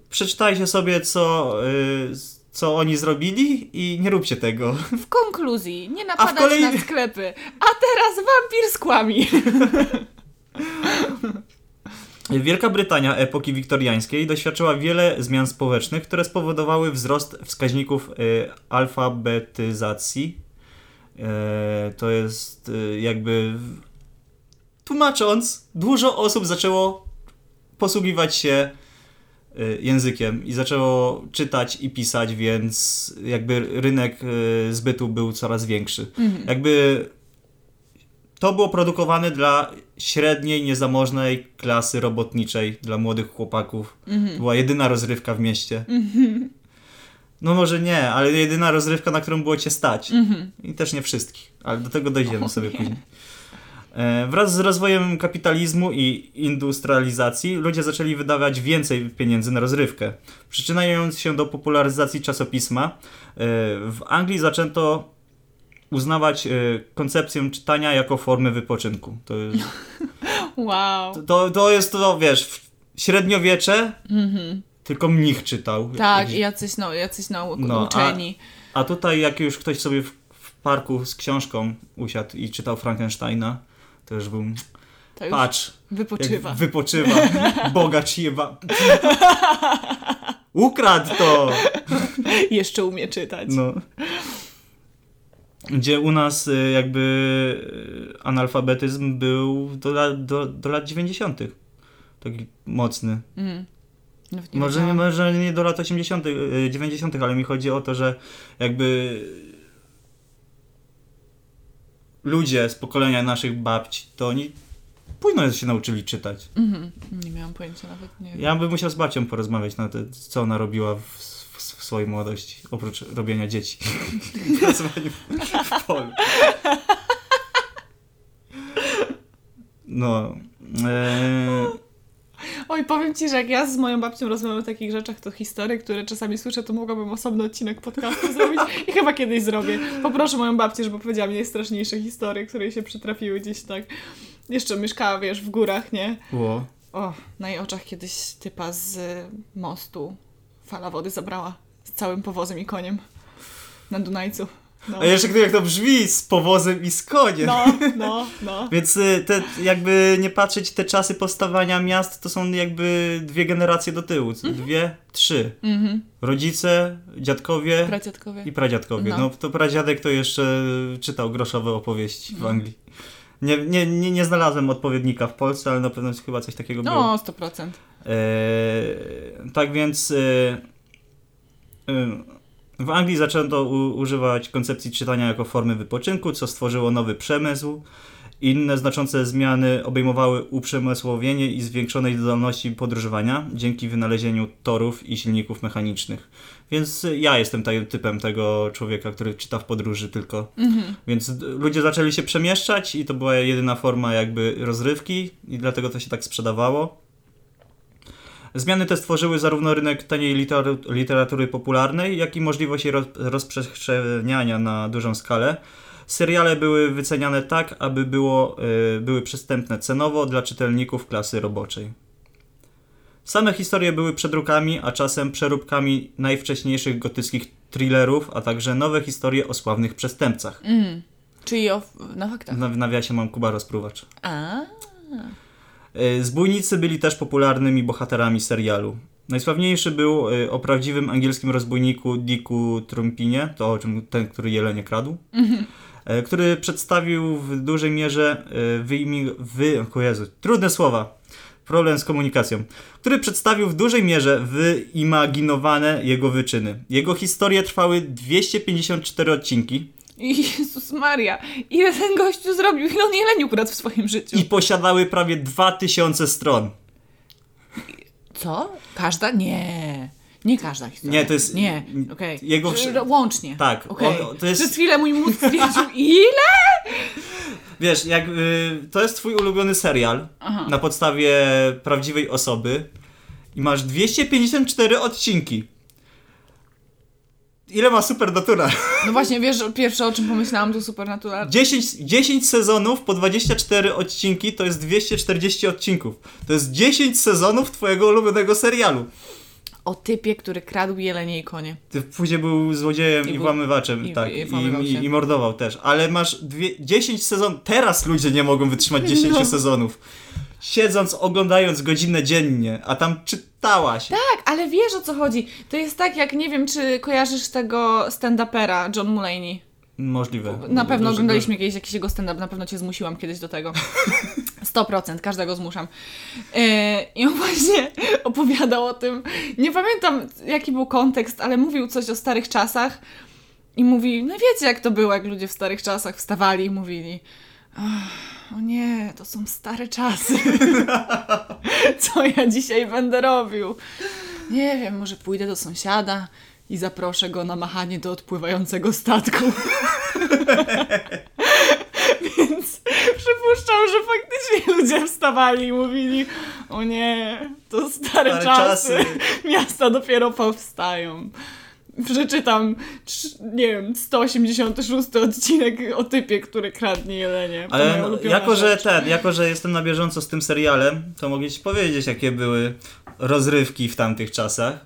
przeczytajcie sobie, co, y, co oni zrobili i nie róbcie tego. W konkluzji, nie napadać kolei- na sklepy. A teraz wampir z kłami. <laughs> Wielka Brytania epoki wiktoriańskiej doświadczyła wiele zmian społecznych, które spowodowały wzrost wskaźników y, alfabetyzacji. E, to jest y, jakby. Tłumacząc, dużo osób zaczęło posługiwać się językiem i zaczęło czytać i pisać, więc jakby rynek zbytu był coraz większy. Jakby to było produkowane dla średniej, niezamożnej klasy robotniczej, dla młodych chłopaków. To była jedyna rozrywka w mieście. No może nie, ale jedyna rozrywka, na którą było cię stać. I też nie wszystkich, ale do tego dojdziemy O sobie nie. później. E, Wraz z rozwojem kapitalizmu i industrializacji ludzie zaczęli wydawać więcej pieniędzy na rozrywkę. Przyczynając się do popularyzacji czasopisma, e, w Anglii zaczęto uznawać e, koncepcję czytania jako formę wypoczynku. To jest, <laughs> Wow. to, to jest to, wiesz, w- średniowiecze, tylko mnich czytał. Tak, Jakiś- i jacyś, no, jacyś nauk- No, a- uczeni. A tutaj jak już ktoś sobie w, w parku z książką usiadł i czytał Frankensteina, to już był, To już patrz, wypoczywa. wypoczywa, <laughs> bogacz jeba. Ukradł to! Jeszcze umie czytać. No. Gdzie u nas y, jakby y, analfabetyzm był do, lat- do, do lat 90. Taki mocny. Mm. Nie Może nie, może nie do lat 80., y, 90., ale mi chodzi o to, że jakby ludzie z pokolenia naszych babci, to oni późno się nauczyli czytać. Mhm. Nie miałam pojęcia nawet, nie. Ja bym musiał z babcią porozmawiać na te, co ona robiła w swojej młodości, oprócz robienia dzieci. <laughs> W polu. No. E, Oj, powiem Ci, że jak ja z moją babcią rozmawiam o takich rzeczach, to historie, które czasami słyszę, to mogłabym osobny odcinek podcastu <laughs> zrobić i chyba kiedyś zrobię. Poproszę moją babcię, żeby powiedziała mi najstraszniejsze historie, które jej się przytrafiły gdzieś tak. Jeszcze mieszkała, wiesz, w górach, nie? Ło. O, na jej oczach kiedyś typa z mostu fala wody zabrała całym powozem i koniem na Dunajcu. No, A jeszcze jak to brzmi z powozem i z koniem. no, no. no. <laughs> Więc y, te, jakby nie patrzeć, te czasy powstawania miast to są jakby dwie generacje do tyłu. Dwie, trzy. Mhm. Rodzice, dziadkowie Pradziadkowie. i pradziadkowie. No. No. to pradziadek to jeszcze czytał groszowe opowieści w No. Anglii. Nie, nie, nie, nie znalazłem odpowiednika w Polsce, ale na pewno chyba coś takiego było. No, 100%. Eee, tak więc e, e, w Anglii zaczęto używać koncepcji czytania jako formy wypoczynku, co stworzyło nowy przemysł. Inne znaczące zmiany obejmowały uprzemysłowienie i zwiększonej zdolności podróżowania dzięki wynalezieniu torów i silników mechanicznych. Więc ja jestem taj- typem tego człowieka, który czyta w podróży tylko. Mhm. Więc ludzie zaczęli się przemieszczać i to była jedyna forma jakby rozrywki i dlatego to się tak sprzedawało. Zmiany te stworzyły zarówno rynek taniej literatury popularnej, jak i możliwość jej roz- rozprzestrzeniania na dużą skalę. Seriale były wyceniane tak, aby było, y, były przystępne cenowo dla czytelników klasy roboczej. Same historie były przedrukami, a czasem przeróbkami najwcześniejszych gotyckich thrillerów, a także nowe historie o sławnych przestępcach. Mhm. Czyli o, na faktach. W nawiasie mam Kuba Rozpruwacz. A. Y, Zbójnicy byli też popularnymi bohaterami serialu. Najsławniejszy był y, o prawdziwym angielskim rozbójniku Dicku Trumpinie, to o czym ten, który jelenie kradł, y, który przedstawił w dużej mierze wyimi... Wy... Jezu, trudne słowa. Problem z komunikacją. Który przedstawił w dużej mierze wyimaginowane jego wyczyny. Jego historie trwały 254 odcinki Jezus Maria, ile ten gościu zrobił, ile on jeleniu ukradł w swoim życiu. i posiadały prawie 2000 stron. Co? Każda? Nie. Nie każda historia. Nie, to jest- Nie, okej. jego Czy- wszy- Łącznie. Tak, on- to jest- Przez chwilę mój mózg <laughs> stwierdził, ile? Wiesz, jak, y, to jest twój ulubiony serial Aha. na podstawie prawdziwej osoby i masz 254 odcinki. Ile ma Supernatura? No właśnie, wiesz, pierwsze o czym pomyślałam to Supernatural. 10, 10 sezonów po 24 odcinki to jest 240 odcinków. To jest 10 sezonów twojego ulubionego serialu. O typie, który kradł jelenie i konie. Ty później był złodziejem I i, włamywaczem, i- tak, i i, i mordował też. Ale masz dwie, 10 sezonów. Teraz ludzie nie mogą wytrzymać <laughs> 10 No. sezonów. Siedząc, oglądając godzinę dziennie, a tam czytałaś. Tak, ale wiesz o co chodzi. To jest tak, jak nie wiem, czy kojarzysz tego stand-upera John Mulaney. Możliwe. Na pewno oglądaliśmy kiedyś jakiś jego stand-up, na pewno cię zmusiłam kiedyś do tego. <laughs> 100%, każdego zmuszam. Yy, I on właśnie <laughs> opowiadał o tym, nie pamiętam jaki był kontekst, ale mówił coś o starych czasach i mówi, no wiecie jak to było, jak ludzie w starych czasach wstawali i mówili "Ach, o nie, to są stare czasy. <laughs> Co ja dzisiaj będę robił? Nie wiem, może pójdę do sąsiada i zaproszę go na machanie do odpływającego statku. <laughs> Więc przypuszczam, że faktycznie ludzie wstawali i mówili: O nie, to stare, Stare czasy. czasy. Miasta dopiero powstają. Przeczytam, nie wiem, 186 odcinek o typie, który kradnie jelenie. Ale jako, że rzecz. ten, jako, że jestem na bieżąco z tym serialem, to mogę ci powiedzieć, jakie były rozrywki w tamtych czasach.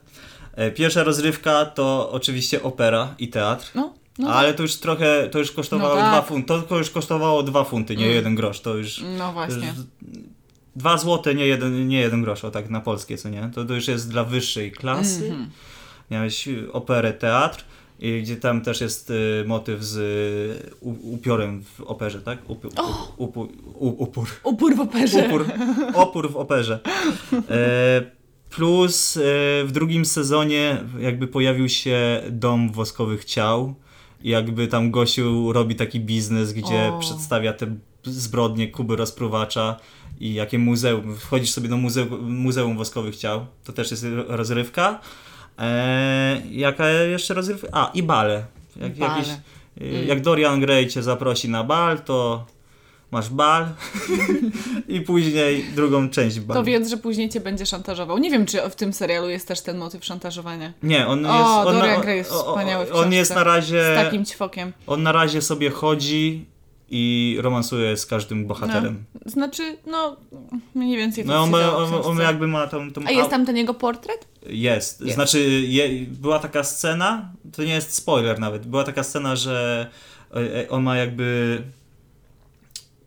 E, Pierwsza rozrywka to oczywiście opera i teatr. No, no, ale to już trochę, to już kosztowało No tak. dwa funty. To już kosztowało dwa funty, nie Mm. jeden grosz. To już. no właśnie. już Dwa złote, nie jeden, nie jeden grosz, o tak na polskie, co nie? To, to już jest dla wyższej klasy. Mhm. Miałeś operę, teatr, i gdzie tam też jest y, motyw z y, upiorem w operze, tak? Up, up, upu, u, upór. Upór w operze. Upór, opór w operze. E, Plus e, w drugim sezonie jakby pojawił się Dom Woskowych Ciał. I jakby tam Gosiu robi taki biznes, gdzie O. przedstawia te zbrodnie Kuby Rozpruwacza i jakie muzeum. Wchodzisz sobie do muzeum, muzeum Woskowych Ciał. To też jest rozrywka. E, jaka jeszcze rozrywka? A, i bale. Jak, Bale. Jakieś, e, jak Dorian Gray cię zaprosi na bal, to masz bal <laughs> i później drugą część balu. To wiedz, że później cię będzie szantażował. Nie wiem, czy w tym serialu jest też ten motyw szantażowania. Nie, on O, jest. On, Dorian Gray jest o- o- wspaniały w On jest na razie. Z takim ćwokiem. On na razie sobie chodzi i romansuje z każdym bohaterem. Znaczy, no, mniej więcej to No, on, ma, w on, on książce. jakby ma tą. tą A jest tam ten jego portret? Jest. Jest. Znaczy, je, była taka scena, to nie jest spoiler nawet, była taka scena, że e, e, on ma jakby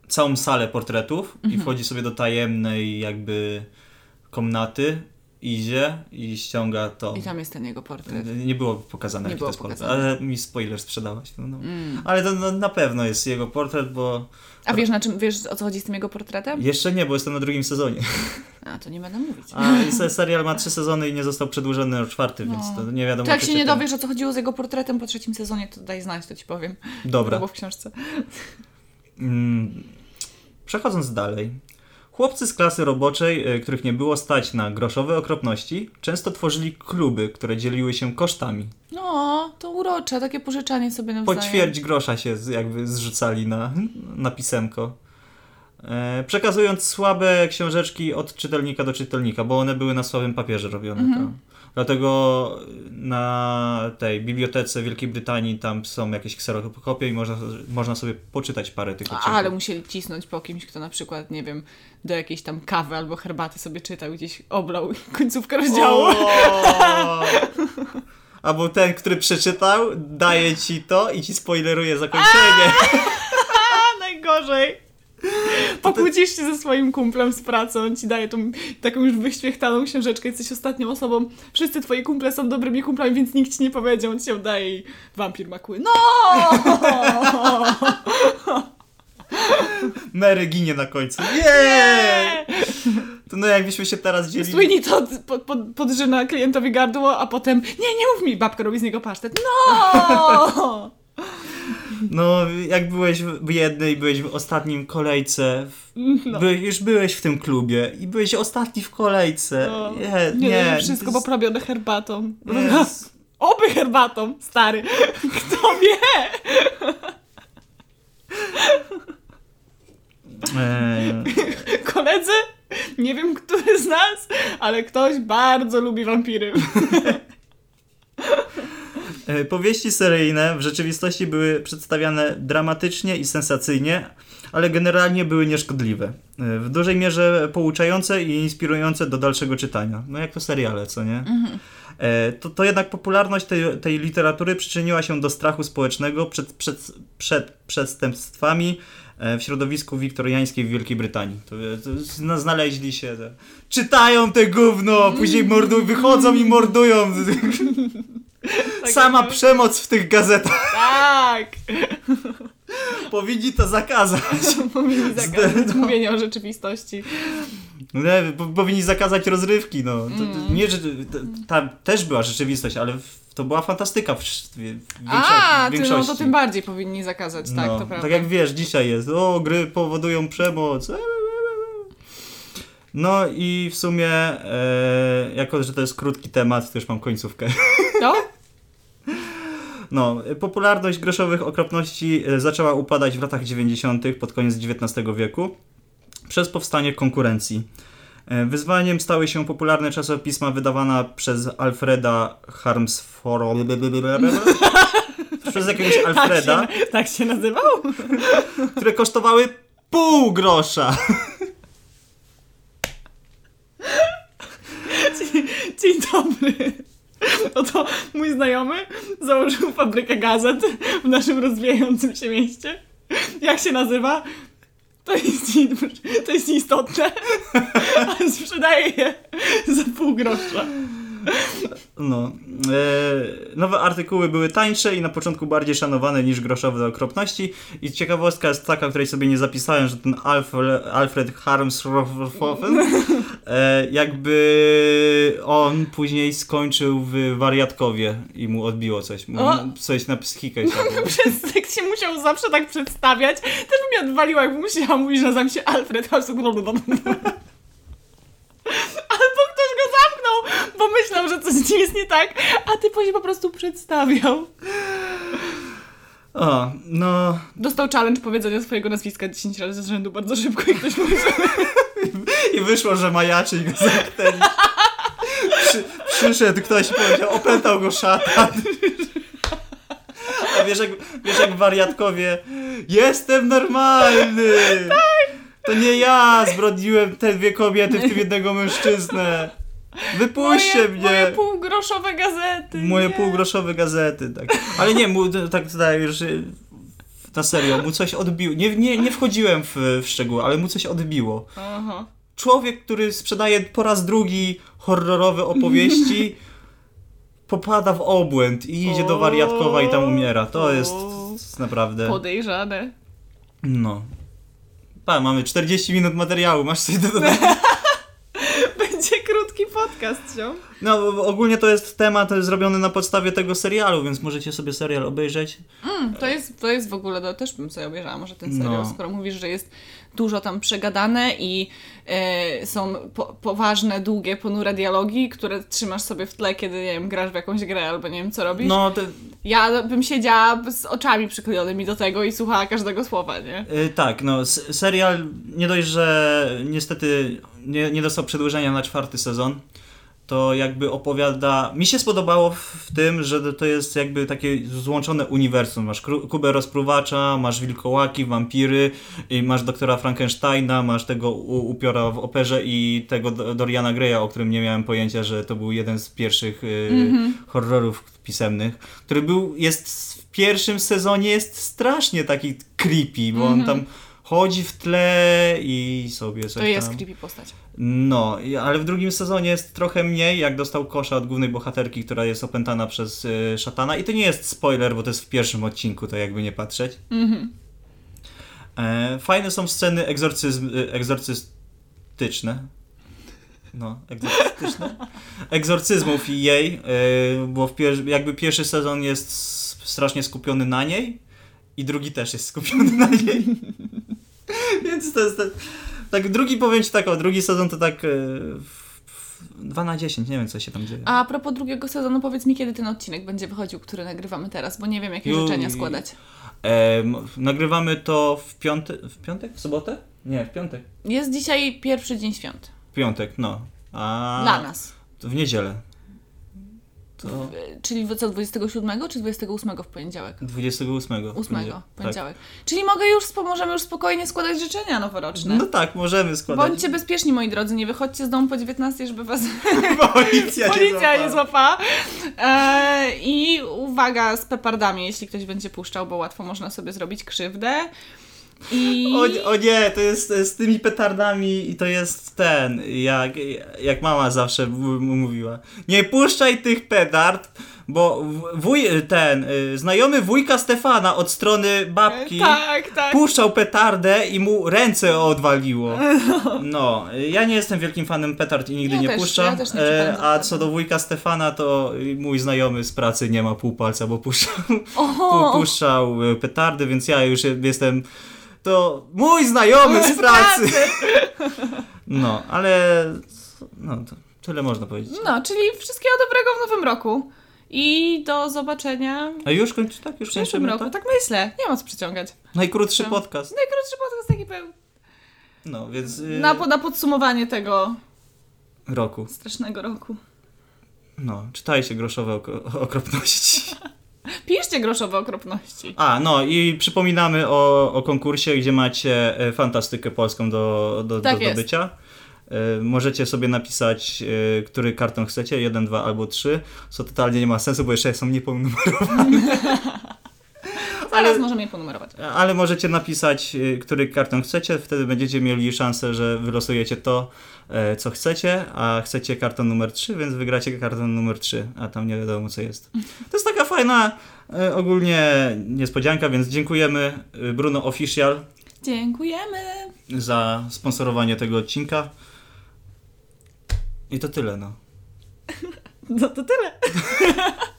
całą salę portretów Mhm. i wchodzi sobie do tajemnej jakby komnaty, idzie i ściąga to. I tam jest ten jego portret. Nie było pokazane, Nie jaki było to jest portret, ale mi spoiler sprzedałaś. No, no. Mm. Ale to no, na pewno jest jego portret, bo A wiesz, na czym, wiesz o co chodzi z tym jego portretem? jeszcze nie, bo jestem na drugim sezonie. <laughs> A, to nie będę mówić. A se- serial ma trzy sezony i nie został przedłużony o czwarty, więc No. to nie wiadomo. To jak się nie ten- dowiesz o co chodziło z jego portretem po trzecim sezonie, to daj znać, to ci powiem. Dobra. Było w książce. Mm, Przechodząc dalej. Chłopcy z klasy roboczej, y, których nie było stać na groszowe okropności, często tworzyli kluby, które dzieliły się kosztami. No, to urocze, takie pożyczanie sobie nawzajem. Po ćwierć grosza się jakby zrzucali na, na pisemko. E, przekazując słabe książeczki od czytelnika do czytelnika, bo one były na słabym papierze robione. Mhm. Dlatego na tej bibliotece Wielkiej Brytanii tam są jakieś kserokopie i można, można sobie poczytać parę tych odcinków. ale musieli cisnąć po kimś, kto na przykład, nie wiem, do jakiejś tam kawy albo herbaty sobie czytał, gdzieś oblał końcówkę rozdziału. <laughs> Albo ten, który przeczytał, daje ci to i ci spoileruje zakończenie. <laughs> Najgorzej! <laughs> Pokłócisz się ze swoim kumplem z pracy, on ci daje tą taką już wyświechtaną książeczkę, jesteś ostatnią osobą, wszyscy twoi kumple są dobrymi kumplami, więc nikt ci nie powiedział, on ci ją daje i wampir ma kły. No! <laughs> Mary ginie na końcu. Nie! To no jakbyśmy się teraz dzielili. Sweeney to pod, pod, podrzyna klientowi gardło, a potem nie, nie mów mi, babka robi z niego pasztet. No! <laughs> No, jak byłeś w jednej, byłeś w ostatnim kolejce. W... No. By, już byłeś w tym klubie i byłeś ostatni w kolejce. No. Nie, Nie, nie. wszystko jest- poprawione herbatą. <laughs> Oby herbatą, stary. Kto wie? Eee, Koledzy, nie wiem, który z nas, ale ktoś bardzo lubi wampiry. <laughs> E, Powieści seryjne w rzeczywistości były przedstawiane dramatycznie i sensacyjnie, ale generalnie były nieszkodliwe. E, W dużej mierze pouczające i inspirujące do dalszego czytania. No jak to seriale, co nie? E, To, to jednak popularność tej, tej literatury przyczyniła się do strachu społecznego przed, przed, przed przestępstwami w środowisku wiktoriańskiej w Wielkiej Brytanii. To, to zna- znaleźli się, te, czytają te gówno, później mordu, wychodzą i mordują. <laughs> Sama jak- przemoc w tych gazetach. Tak! Powinni to zakazać. <laughs> Powinni zakazać mówienia o rzeczywistości. Nie, po- powinni zakazać rozrywki. No. To, Mm. nie, tam też była rzeczywistość, ale to była fantastyka w, w, A, ty, no większości. to tym bardziej powinni zakazać, tak, No, to prawda. tak jak wiesz, dzisiaj jest, o, gry powodują przemoc. No i w sumie, e, jako że to jest krótki temat, to już mam końcówkę. To? <laughs> No, popularność groszowych okropności e, zaczęła upadać w latach 90. pod koniec XIX wieku przez powstanie konkurencji. E, Wyzwaniem stały się popularne czasopisma wydawane przez Alfreda Harmsforo... <laughs> przez jakiegoś Alfreda, Tak się, tak się nazywał? które kosztowały pół grosza. Dzień dobry. Oto mój znajomy założył fabrykę gazet w naszym rozwijającym się mieście. Jak się nazywa? To jest, to jest nieistotne, ale sprzedaje je za pół grosza. No, e, nowe artykuły były tańsze i na początku bardziej szanowane niż groszowe okropności. I ciekawostka jest taka, której sobie nie zapisałem, że ten Alfred, Alfred jakby on później skończył w wariatkowie i mu odbiło coś. Mu, O! coś na psychikę <laughs> siadło. Przez jak się musiał zawsze tak przedstawiać, też mnie odwaliła, jakby musiała mówić, że nazywam się Alfred. <laughs> Albo ktoś go zamknął, bo myślał, że coś z nim jest nie tak, a ty później po prostu przedstawiał. O, no... Dostał challenge powiedzenia swojego nazwiska 10 razy z rzędu bardzo szybko i ktoś mówi, I wyszło, że majaczy i go zamknęli. Przy, przyszedł ktoś i powiedział, opętał go szatan. A wiesz jak, wiesz jak wariatkowie, jestem normalny! To nie ja zbrodniłem te dwie kobiety, w tym jednego mężczyznę. Wypuśćcie moje, mnie! moje półgroszowe gazety. Moje nie. półgroszowe gazety, tak. Ale nie, mu, tak tutaj już na serio, mu coś odbiło. Nie, nie, nie wchodziłem w, w szczegóły, ale mu coś odbiło. Aha. Człowiek, który sprzedaje po raz drugi horrorowe opowieści, <laughs> popada w obłęd i idzie do wariatkowa i tam umiera. To jest naprawdę. Podejrzane. No. Pa, mamy 40 minut materiału, masz coś do dodania? <laughs> Krótki podcast, ziom. No, ogólnie to jest temat zrobiony na podstawie tego serialu, więc możecie sobie serial obejrzeć. Mm, to, jest, to jest w ogóle, to też bym sobie obejrzała może ten serial, No. skoro mówisz, że jest dużo tam przegadane i e, są po, poważne, długie, ponure dialogi, które trzymasz sobie w tle, kiedy, nie wiem, grasz w jakąś grę albo nie wiem, co robisz. No, te, Ja bym siedziała z oczami przyklejonymi do tego i słuchała każdego słowa, nie? y, tak, no, serial nie dość, że niestety nie, nie dostał przedłużenia na czwarty sezon, to jakby opowiada. Mi się spodobało w, tym, że to jest jakby takie złączone uniwersum. Masz Kubę Rozpruwacza, masz Wilkołaki, wampiry, masz doktora Frankensteina, masz tego upiora w operze i tego Do- Doriana Greya, o którym nie miałem pojęcia, że to był jeden z pierwszych y, horrorów pisemnych, który był, jest w pierwszym sezonie jest strasznie taki creepy, bo on tam chodzi w tle i sobie coś To jest tam... creepy postać. No, ale w drugim sezonie jest trochę mniej, jak dostał kosza od głównej bohaterki, która jest opętana przez y, szatana. I to nie jest spoiler, bo to jest w pierwszym odcinku, to jakby nie patrzeć. E, fajne są sceny egzorcyzm, y, egzorcystyczne. No, egzorcystyczne. <laughs> Egzorcyzmów i jej, y, bo pier- jakby pierwszy sezon jest strasznie skupiony na niej i drugi też jest skupiony na niej. <laughs> <laughs> Więc to jest tak, tak drugi powiem ci tak, o drugi sezon to tak y, 2 na 10, nie wiem co się tam dzieje. A propos drugiego sezonu, powiedz mi, kiedy ten odcinek będzie wychodził, który nagrywamy teraz, bo nie wiem, jakie Juj. życzenia składać. Em, nagrywamy to w piątek, w piątek? W sobotę? Nie, w piątek. Jest dzisiaj pierwszy dzień świąt. W piątek, no. A Dla nas. W niedzielę. To Czyli w- co, 27 czy 28 w poniedziałek? 28. 8 Tak. poniedziałek. Czyli mogę już, możemy już spokojnie składać życzenia noworoczne. No tak, możemy składać. Bądźcie bezpieczni, moi drodzy, nie wychodźcie z domu po 19, żeby was <laughs> Policja, <laughs> policja nie złapała. E, I uwaga z pepardami, jeśli ktoś będzie puszczał, bo łatwo można sobie zrobić krzywdę. I... O, o nie, to jest e, z tymi petardami i to jest ten, jak, jak mama zawsze mówiła. Nie puszczaj tych petard, bo wuj, ten, y, znajomy wujka Stefana od strony babki Tak, tak. puszczał petardę i mu ręce odwaliło. <laughs> No, ja nie jestem wielkim fanem petard i nigdy Ja nie też- puszczam. ja nie e, a co do wujka Stefana, to mój znajomy z pracy nie ma pół palca, bo puszczał, Oho, puszczał e, petardy, więc ja już jestem. To mój znajomy z pracy. <laughs> No, ale. No, to tyle można powiedzieć. no, czyli wszystkiego dobrego w nowym roku. I do zobaczenia A już kończy, tak? Już w przyszłym roku. tak? Tak myślę. Nie ma co przyciągać. Najkrótszy No. podcast. Najkrótszy podcast taki był. No, więc. y, Na, na podsumowanie tego roku. strasznego roku. No, czytajcie groszowe oko- okropności. <laughs> <laughs> Piszcie groszowe okropności. A, no i przypominamy o, o konkursie, gdzie macie e, fantastykę polską do, do, Tak do. E, Możecie sobie napisać, e, który karton chcecie, jeden, dwa albo trzy, co totalnie nie ma sensu, bo jeszcze są nieponumerowane. <laughs> Zaraz możemy je ponumerować. Ale możecie napisać, który karton chcecie, wtedy będziecie mieli szansę, że wylosujecie to, co chcecie, a chcecie karton numer 3, więc wygracie karton numer 3, a tam nie wiadomo, co jest. To jest taka fajna e, ogólnie niespodzianka, więc dziękujemy e, Bruno Official Dziękujemy. za sponsorowanie tego odcinka. I to tyle, no. <laughs> No to tyle. <laughs>